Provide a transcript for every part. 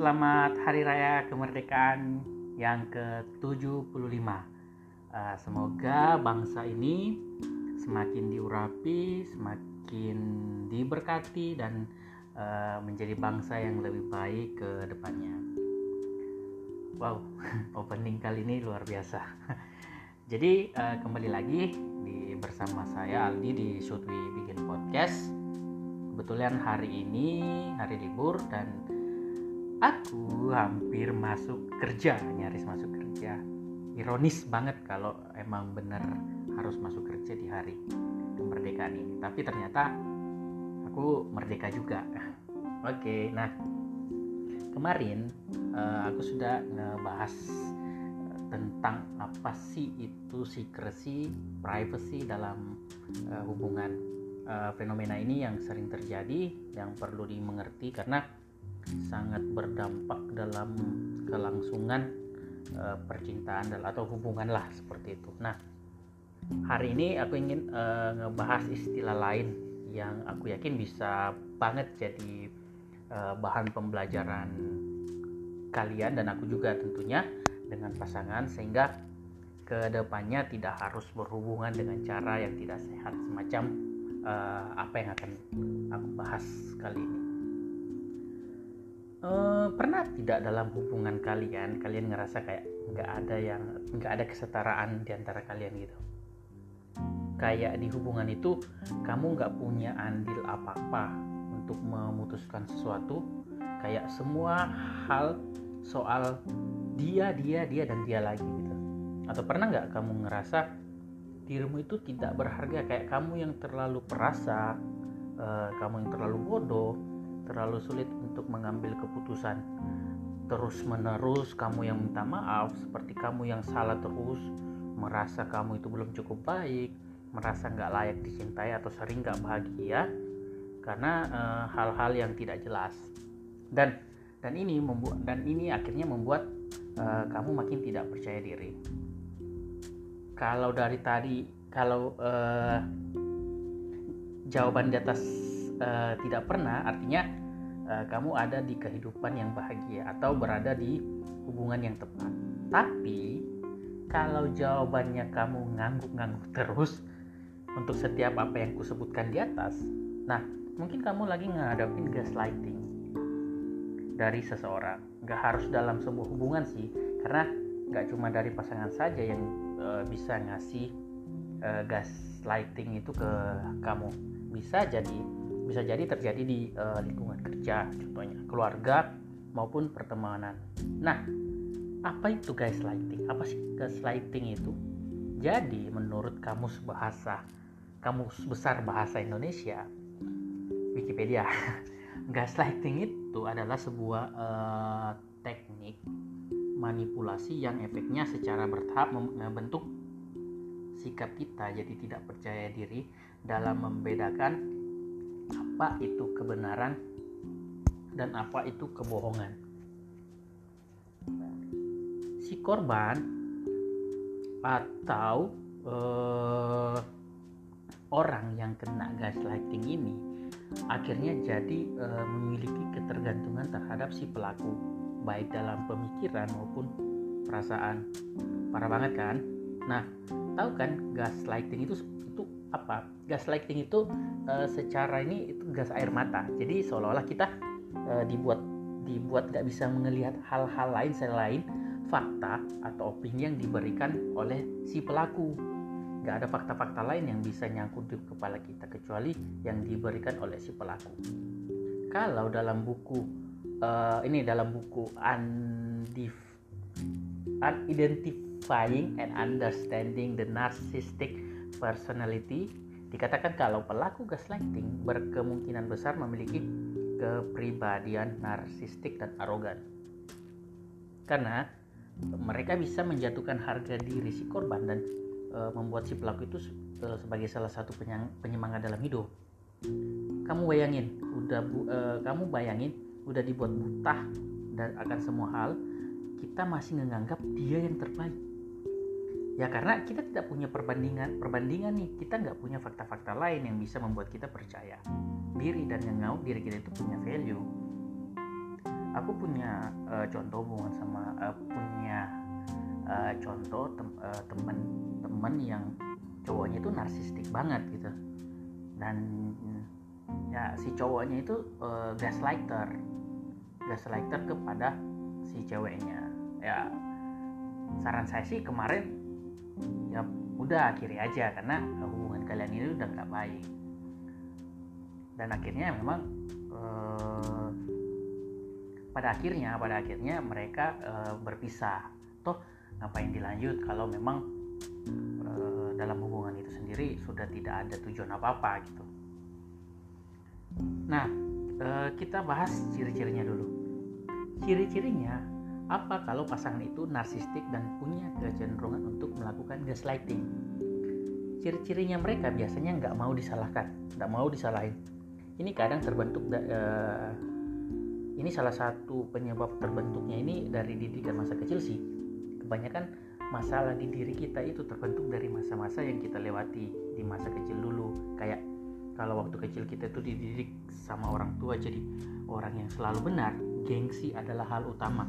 selamat Hari Raya Kemerdekaan yang ke-75. Uh, semoga bangsa ini semakin diurapi, semakin diberkati dan uh, menjadi bangsa yang lebih baik ke depannya. Wow, opening kali ini luar biasa. Jadi uh, kembali lagi di bersama saya Aldi di Shootwi Bikin Podcast. Kebetulan hari ini hari libur dan aku hampir masuk kerja nyaris masuk kerja. Ironis banget kalau emang bener harus masuk kerja di hari kemerdekaan ini. Tapi ternyata aku merdeka juga. Oke nah kemarin uh, aku sudah ngebahas eh, tentang apa sih itu secrecy privacy dalam uh, hubungan fenomena ini yang sering terjadi yang perlu dimengerti karena sangat berdampak dalam kelangsungan uh, percintaan atau hubungan lah seperti itu. Nah, hari ini aku ingin uh, ngebahas istilah lain yang aku yakin bisa banget jadi uh, bahan pembelajaran kalian dan aku juga tentunya dengan pasangan sehingga ke depannya tidak harus berhubungan dengan cara yang tidak sehat semacam uh, apa yang akan aku bahas kali ini uh, pernah tidak dalam hubungan kalian kalian ngerasa kayak nggak ada yang nggak ada kesetaraan di antara kalian gitu? Kayak di hubungan itu kamu nggak punya andil apa-apa untuk memutuskan sesuatu. Kayak semua hal soal dia dia dia dan dia lagi gitu. Atau pernah nggak kamu ngerasa dirimu itu tidak berharga? Kayak kamu yang terlalu perasa uh, kamu yang terlalu bodoh terlalu sulit untuk mengambil keputusan. Terus menerus kamu yang minta maaf seperti kamu yang salah terus merasa kamu itu belum cukup baik merasa nggak layak dicintai atau sering nggak bahagia karena eh, hal-hal e, yang tidak jelas. Dan dan ini membuat dan ini akhirnya membuat e, kamu makin tidak percaya diri. Kalau dari tadi kalau e, jawaban di atas uh, tidak pernah artinya uh, kamu ada di kehidupan yang bahagia atau berada di hubungan yang tepat. Tapi kalau jawabannya kamu ngangguk-ngangguk terus untuk setiap apa yang kusebutkan di atas, nah mungkin kamu lagi ngadapin gaslighting dari seseorang. Gak harus dalam sebuah hubungan sih, karena gak cuma dari pasangan saja yang uh, bisa ngasih uh, gaslighting itu ke kamu. Bisa jadi bisa jadi terjadi di uh, lingkungan kerja contohnya keluarga maupun pertemanan. Nah apa itu gaslighting apa sih gaslighting itu? Jadi menurut kamus bahasa kamus besar bahasa Indonesia Wikipedia gaslighting itu adalah sebuah uh, teknik manipulasi yang efeknya secara bertahap membentuk sikap kita jadi tidak percaya diri dalam membedakan apa itu kebenaran dan apa itu kebohongan. Si korban atau uh, orang yang kena gaslighting ini akhirnya jadi uh, memiliki ketergantungan terhadap si pelaku baik dalam pemikiran maupun perasaan parah banget kan nah tahu kan gaslighting itu itu apa? Gaslighting itu uh, secara ini itu gas air mata. Jadi seolah-olah kita uh, dibuat dibuat nggak bisa melihat hal-hal lain selain fakta atau opini yang diberikan oleh si pelaku. Nggak ada fakta-fakta lain yang bisa nyangkut di kepala kita kecuali yang diberikan oleh si pelaku. Kalau dalam buku uh, ini dalam buku Undif Unidentifying and Understanding the Narcissistic personality dikatakan kalau pelaku gaslighting berkemungkinan besar memiliki kepribadian narsistik dan arogan. Karena mereka bisa menjatuhkan harga diri si korban dan e, membuat si pelaku itu e, sebagai salah satu penyemangat dalam hidup. Kamu bayangin, udah e, kamu bayangin udah dibuat buta dan akan semua hal, kita masih menganggap dia yang terbaik ya karena kita tidak punya perbandingan perbandingan nih. Kita nggak punya fakta-fakta lain yang bisa membuat kita percaya diri dan yang ngau diri kita itu punya value. Aku punya uh, contoh hubungan sama uh, punya uh, contoh tem uh, temen-temen yang cowoknya itu narsistik banget gitu. Dan ya si cowoknya itu uh, gaslighter. Gaslighter kepada si ceweknya. Ya saran saya sih kemarin ya udah akhiri aja karena hubungan kalian ini udah nggak baik. Dan akhirnya memang uh, pada akhirnya pada akhirnya mereka uh, berpisah. Toh ngapain dilanjut kalau memang uh, dalam hubungan itu sendiri sudah tidak ada tujuan apa apa gitu. Nah uh, kita bahas ciri-cirinya dulu. Ciri-cirinya apa kalau pasangan itu narsistik dan punya kecenderungan untuk melakukan gaslighting? Ciri-cirinya mereka biasanya nggak mau disalahkan nggak mau disalahin. Ini kadang terbentuk uh, ini salah satu penyebab terbentuknya ini dari didikan masa kecil sih. Kebanyakan masalah di diri kita itu terbentuk dari masa-masa yang kita lewati di masa kecil dulu. Kayak kalau waktu kecil kita itu dididik sama orang tua jadi orang yang selalu benar gengsi adalah hal utama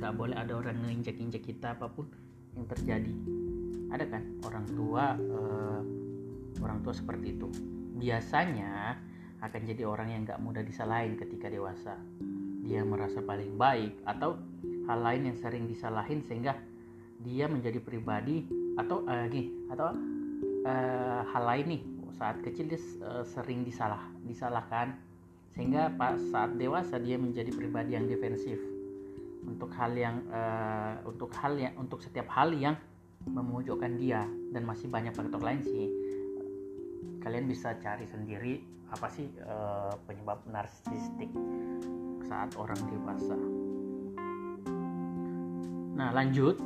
nggak boleh ada orang nginjek-injek kita apa pun yang terjadi. Ada kan orang tua uh, orang tua seperti itu. Biasanya akan jadi orang yang gak mudah disalahin ketika dewasa. Dia merasa paling baik atau hal lain yang sering disalahin sehingga dia menjadi pribadi atau uh, gini atau uh, hal lain nih. Saat kecil dia uh, sering disalah disalahkan. Sehingga pas saat dewasa dia menjadi pribadi yang defensif untuk hal yang uh, untuk hal yang untuk setiap hal yang memojokkan dia dan masih banyak faktor lain sih kalian bisa cari sendiri apa sih uh, penyebab narsistik saat orang dewasa. Nah lanjut,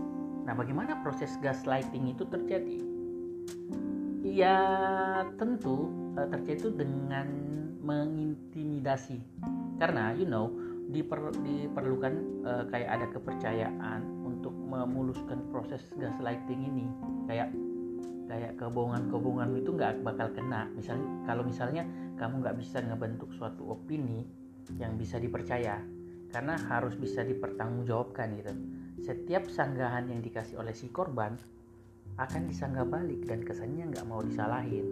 nah bagaimana proses gaslighting itu terjadi? Ya tentu uh, terjadi itu dengan mengintimidasi, karena you know diper, diperlukan uh, kayak ada kepercayaan untuk memuluskan proses gaslighting ini, kayak kayak kebohongan-kebohongan itu nggak bakal kena. Misalnya kalau misalnya kamu nggak bisa ngebentuk suatu opini yang bisa dipercaya karena harus bisa dipertanggungjawabkan gitu. Setiap sanggahan yang dikasih oleh si korban akan disanggah balik dan kesannya nggak mau disalahin.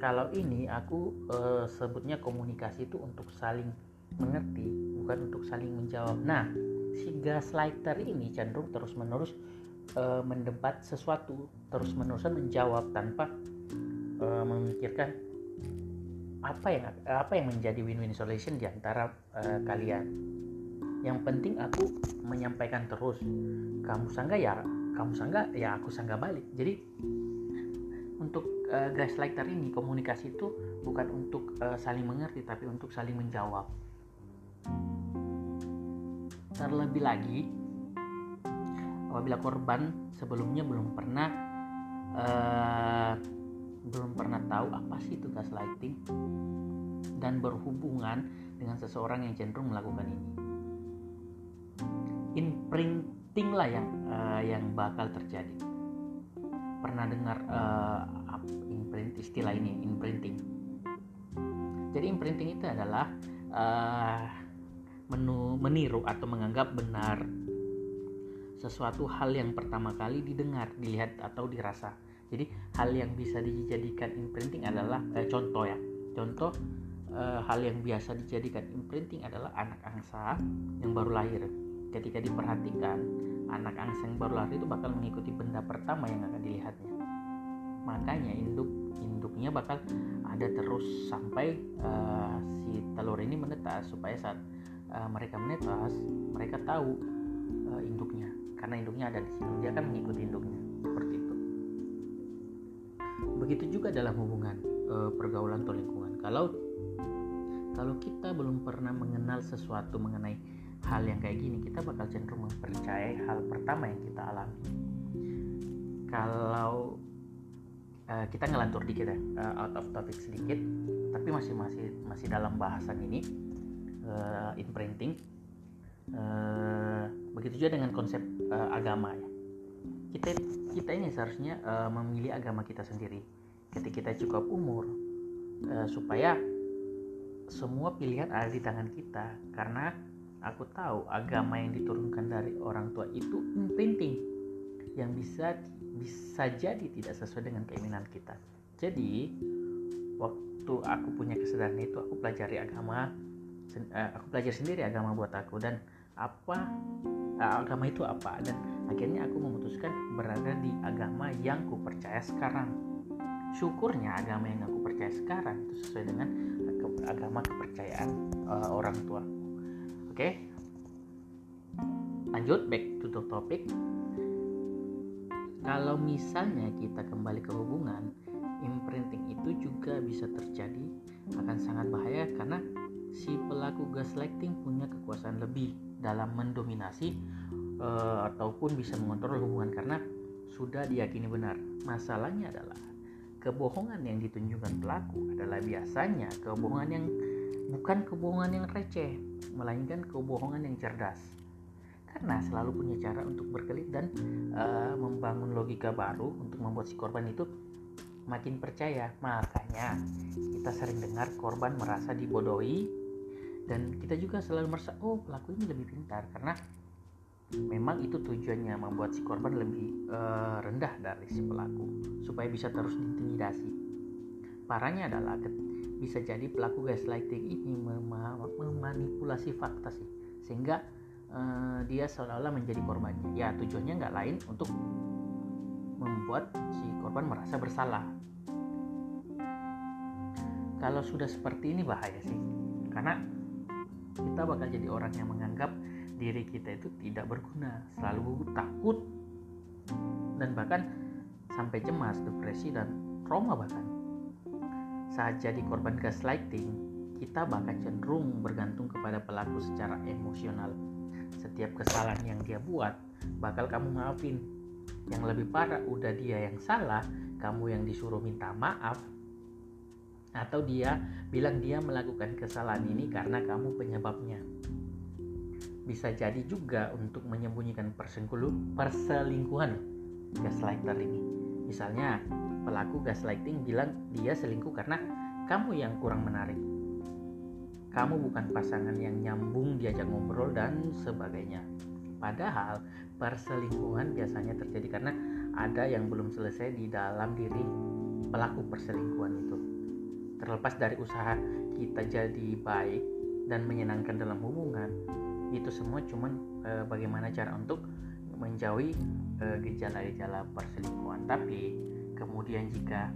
Kalau ini aku e, sebutnya komunikasi itu untuk saling mengerti bukan untuk saling menjawab nah si gaslighter ini cenderung terus menerus uh, mendebat sesuatu terus menerusan menjawab tanpa uh, memikirkan apa yang apa yang menjadi win-win solution di antara uh, kalian. Yang penting aku menyampaikan terus. Kamu sangga ya, kamu sangga ya aku sangga balik. Jadi untuk uh, gaslighter ini komunikasi itu bukan untuk uh, saling mengerti tapi untuk saling menjawab. Terlebih lagi apabila korban sebelumnya belum pernah uh, belum pernah tahu apa sih itu gaslighting dan berhubungan dengan seseorang yang cenderung melakukan ini. Imprinting lah yang uh, yang bakal terjadi. Pernah dengar uh, imprint istilah ini imprinting? Jadi imprinting itu adalah uh, menu, meniru atau menganggap benar sesuatu hal yang pertama kali didengar, dilihat atau dirasa. Jadi hal yang bisa dijadikan imprinting adalah eh, contoh ya. Contoh eh, hal yang biasa dijadikan imprinting adalah anak angsa yang baru lahir. Ketika diperhatikan, anak angsa yang baru lahir itu bakal mengikuti benda pertama yang akan dilihatnya. Makanya induk induknya bakal ada terus sampai uh, si telur ini menetas supaya saat uh, mereka menetas mereka tahu uh, induknya. Karena induknya ada di situ dia akan mengikuti induknya. Seperti itu. Begitu juga dalam hubungan e, pergaulan atau lingkungan. Kalau kalau kita belum pernah mengenal sesuatu mengenai hal yang kayak gini kita bakal cenderung mempercayai hal pertama yang kita alami. Kalau kita ngelantur dikit ya out of topic sedikit tapi masih masih masih dalam bahasan ini e, imprinting uh, begitu juga dengan konsep uh, agama ya. Kita kita ini seharusnya uh, memilih agama kita sendiri. Ketika kita cukup umur uh, supaya semua pilihan ada di tangan kita. Karena aku tahu agama yang diturunkan dari orang tua itu imprinting yang bisa bisa jadi tidak sesuai dengan keinginan kita. Jadi waktu aku punya kesadaran itu aku pelajari agama uh, aku belajar sendiri agama buat aku dan apa uh, agama itu apa? Dan akhirnya aku memutuskan berada di agama yang ku percaya sekarang. Syukurnya agama yang aku percaya sekarang itu sesuai dengan agama kepercayaan uh, orang tua. Oke? Okay? lanjut back to the topic. Kalau misalnya kita kembali ke hubungan imprinting itu juga bisa terjadi akan sangat bahaya karena si pelaku gaslighting punya kekuasaan lebih dalam mendominasi uh, ataupun bisa mengontrol hubungan karena sudah diyakini benar. Masalahnya adalah kebohongan yang ditunjukkan pelaku adalah biasanya kebohongan yang bukan kebohongan yang receh, melainkan kebohongan yang cerdas. Karena selalu punya cara untuk berkelit dan uh, membangun logika baru untuk membuat si korban itu makin percaya. Makanya kita sering dengar korban merasa dibodohi dan kita juga selalu merasa oh pelaku ini lebih pintar karena memang itu tujuannya membuat si korban lebih uh, rendah dari si pelaku supaya bisa terus diintimidasi. Parahnya adalah bisa jadi pelaku gaslighting ini mem memanipulasi fakta sih sehingga uh, dia seolah-olah menjadi korbannya. Ya tujuannya nggak lain untuk membuat si korban merasa bersalah. Kalau sudah seperti ini bahaya sih, karena kita bakal jadi orang yang menganggap diri kita itu tidak berguna, selalu takut dan bahkan sampai cemas, depresi dan trauma bahkan. Saat jadi korban gaslighting, kita bahkan cenderung bergantung kepada pelaku secara emosional. Setiap kesalahan yang dia buat bakal kamu maafin. Yang lebih parah udah dia yang salah, kamu yang disuruh minta maaf atau dia bilang dia melakukan kesalahan ini karena kamu penyebabnya. Bisa jadi juga untuk menyembunyikan perselingkuhan gaslighter ini. Misalnya, pelaku gaslighting bilang dia selingkuh karena kamu yang kurang menarik. Kamu bukan pasangan yang nyambung diajak ngobrol dan sebagainya. Padahal perselingkuhan biasanya terjadi karena ada yang belum selesai di dalam diri pelaku perselingkuhan itu terlepas dari usaha kita jadi baik dan menyenangkan dalam hubungan itu semua cuman e, bagaimana cara untuk menjauhi gejala gejala-gejala perselingkuhan. Tapi kemudian jika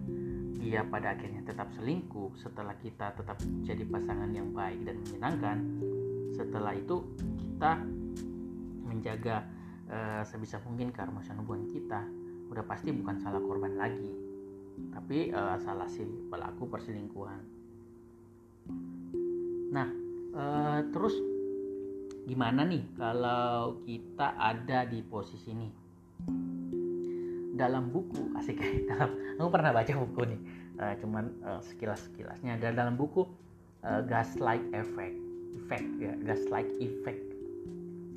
dia pada akhirnya tetap selingkuh setelah kita tetap jadi pasangan yang baik dan menyenangkan setelah itu kita menjaga e, sebisa mungkin keharmonisan hubungan kita udah pasti bukan salah korban lagi tapi uh, salah si pelaku perselingkuhan. Nah uh, terus gimana nih kalau kita ada di posisi ini? Dalam buku asik dalam aku pernah baca buku nih. Uh, cuman uh, sekilas sekilasnya ada dalam buku uh, gaslight effect effect ya gaslight effect.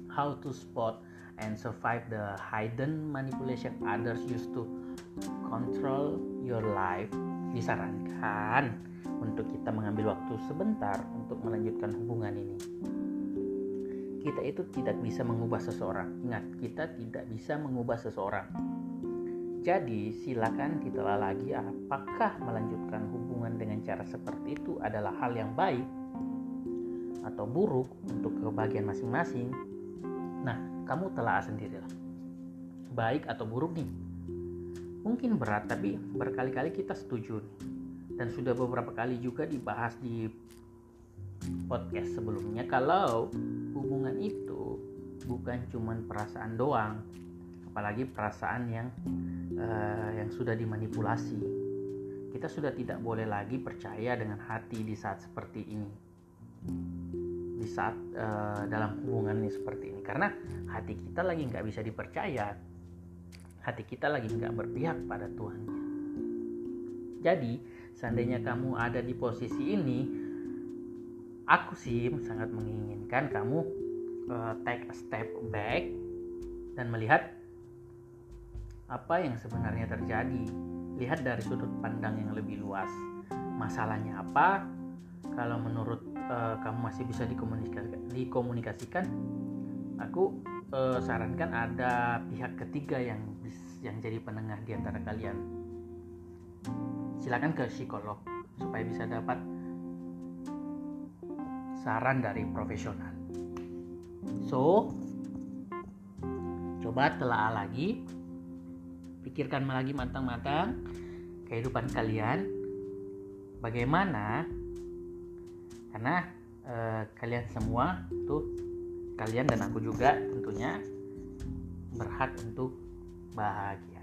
How to spot and survive the hidden manipulation others used to control your life disarankan untuk kita mengambil waktu sebentar untuk melanjutkan hubungan ini. Kita itu tidak bisa mengubah seseorang. Ingat, kita tidak bisa mengubah seseorang. Jadi, silakan ditelah lagi apakah melanjutkan hubungan dengan cara seperti itu adalah hal yang baik atau buruk untuk kebahagiaan masing-masing. Nah, kamu telah sendirilah. Baik atau buruk nih mungkin berat tapi berkali-kali kita setuju. Dan sudah beberapa kali juga dibahas di podcast sebelumnya kalau hubungan itu bukan cuma perasaan doang apalagi perasaan yang uh, yang sudah dimanipulasi. Kita sudah tidak boleh lagi percaya dengan hati di saat seperti ini. Di saat uh, dalam hubungan ini seperti ini. Karena hati kita lagi nggak bisa dipercaya hati kita lagi nggak berpihak pada Tuhan. Jadi, seandainya kamu ada di posisi ini, aku sih sangat menginginkan kamu uh, take a step back dan melihat apa yang sebenarnya terjadi. Lihat dari sudut pandang yang lebih luas. Masalahnya apa? kalau menurut uh, kamu masih bisa dikomunikasikan, dikomunikasikan aku uh, sarankan ada pihak ketiga yang yang jadi penengah di antara kalian. Silakan ke psikolog supaya bisa dapat saran dari profesional. So coba telah lagi. Pikirkan lagi matang-matang kehidupan kalian. Bagaimana? Karena eh, kalian semua tuh kalian dan aku juga tentunya berhak untuk bahagia